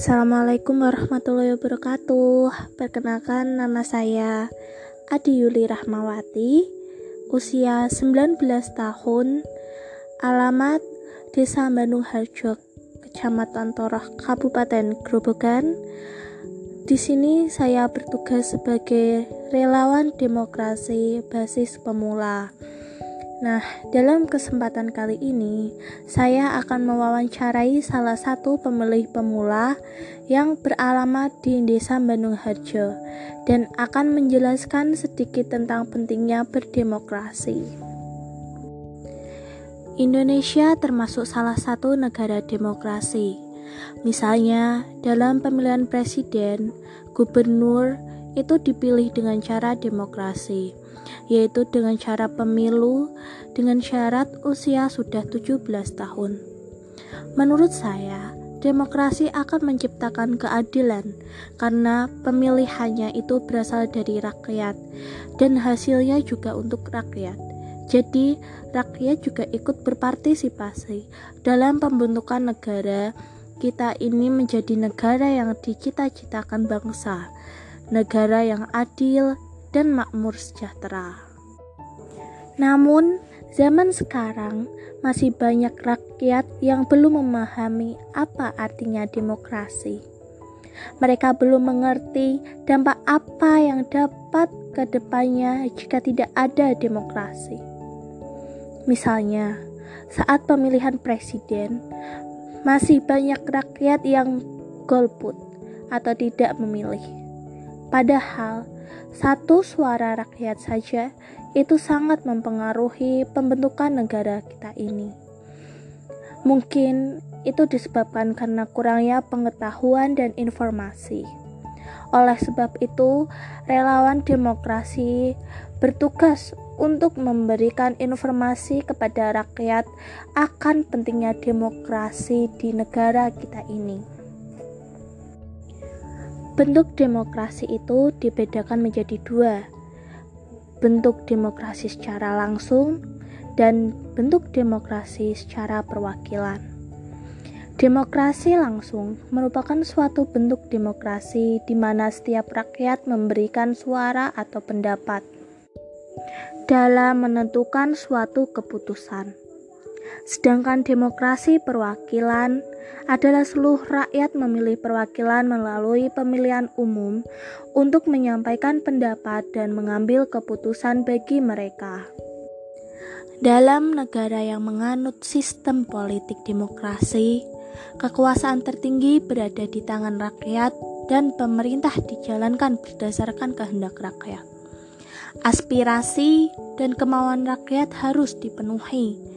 Assalamualaikum warahmatullahi wabarakatuh. Perkenalkan nama saya Adi Yuli Rahmawati, usia 19 tahun, alamat Desa Bandung Harjo, Kecamatan Toroh, Kabupaten Grobogan. Di sini saya bertugas sebagai relawan demokrasi basis pemula. Nah, dalam kesempatan kali ini, saya akan mewawancarai salah satu pemilih pemula yang beralamat di Desa Bandung Harjo dan akan menjelaskan sedikit tentang pentingnya berdemokrasi. Indonesia termasuk salah satu negara demokrasi. Misalnya, dalam pemilihan presiden, gubernur itu dipilih dengan cara demokrasi yaitu dengan cara pemilu dengan syarat usia sudah 17 tahun. Menurut saya, demokrasi akan menciptakan keadilan karena pemilihannya itu berasal dari rakyat dan hasilnya juga untuk rakyat. Jadi, rakyat juga ikut berpartisipasi dalam pembentukan negara. Kita ini menjadi negara yang dicita-citakan bangsa, negara yang adil, dan makmur sejahtera. Namun, zaman sekarang masih banyak rakyat yang belum memahami apa artinya demokrasi. Mereka belum mengerti dampak apa yang dapat ke depannya jika tidak ada demokrasi. Misalnya, saat pemilihan presiden, masih banyak rakyat yang golput atau tidak memilih. Padahal, satu suara rakyat saja itu sangat mempengaruhi pembentukan negara kita ini. Mungkin itu disebabkan karena kurangnya pengetahuan dan informasi. Oleh sebab itu, relawan demokrasi bertugas untuk memberikan informasi kepada rakyat akan pentingnya demokrasi di negara kita ini. Bentuk demokrasi itu dibedakan menjadi dua, bentuk demokrasi secara langsung dan bentuk demokrasi secara perwakilan. Demokrasi langsung merupakan suatu bentuk demokrasi di mana setiap rakyat memberikan suara atau pendapat dalam menentukan suatu keputusan. Sedangkan demokrasi perwakilan adalah seluruh rakyat memilih perwakilan melalui pemilihan umum untuk menyampaikan pendapat dan mengambil keputusan bagi mereka. Dalam negara yang menganut sistem politik demokrasi, kekuasaan tertinggi berada di tangan rakyat dan pemerintah dijalankan berdasarkan kehendak rakyat. Aspirasi dan kemauan rakyat harus dipenuhi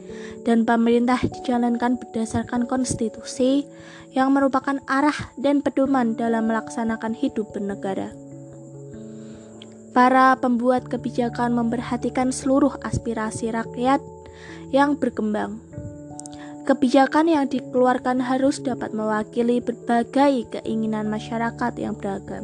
dan pemerintah dijalankan berdasarkan konstitusi yang merupakan arah dan pedoman dalam melaksanakan hidup bernegara. Para pembuat kebijakan memperhatikan seluruh aspirasi rakyat yang berkembang. Kebijakan yang dikeluarkan harus dapat mewakili berbagai keinginan masyarakat yang beragam.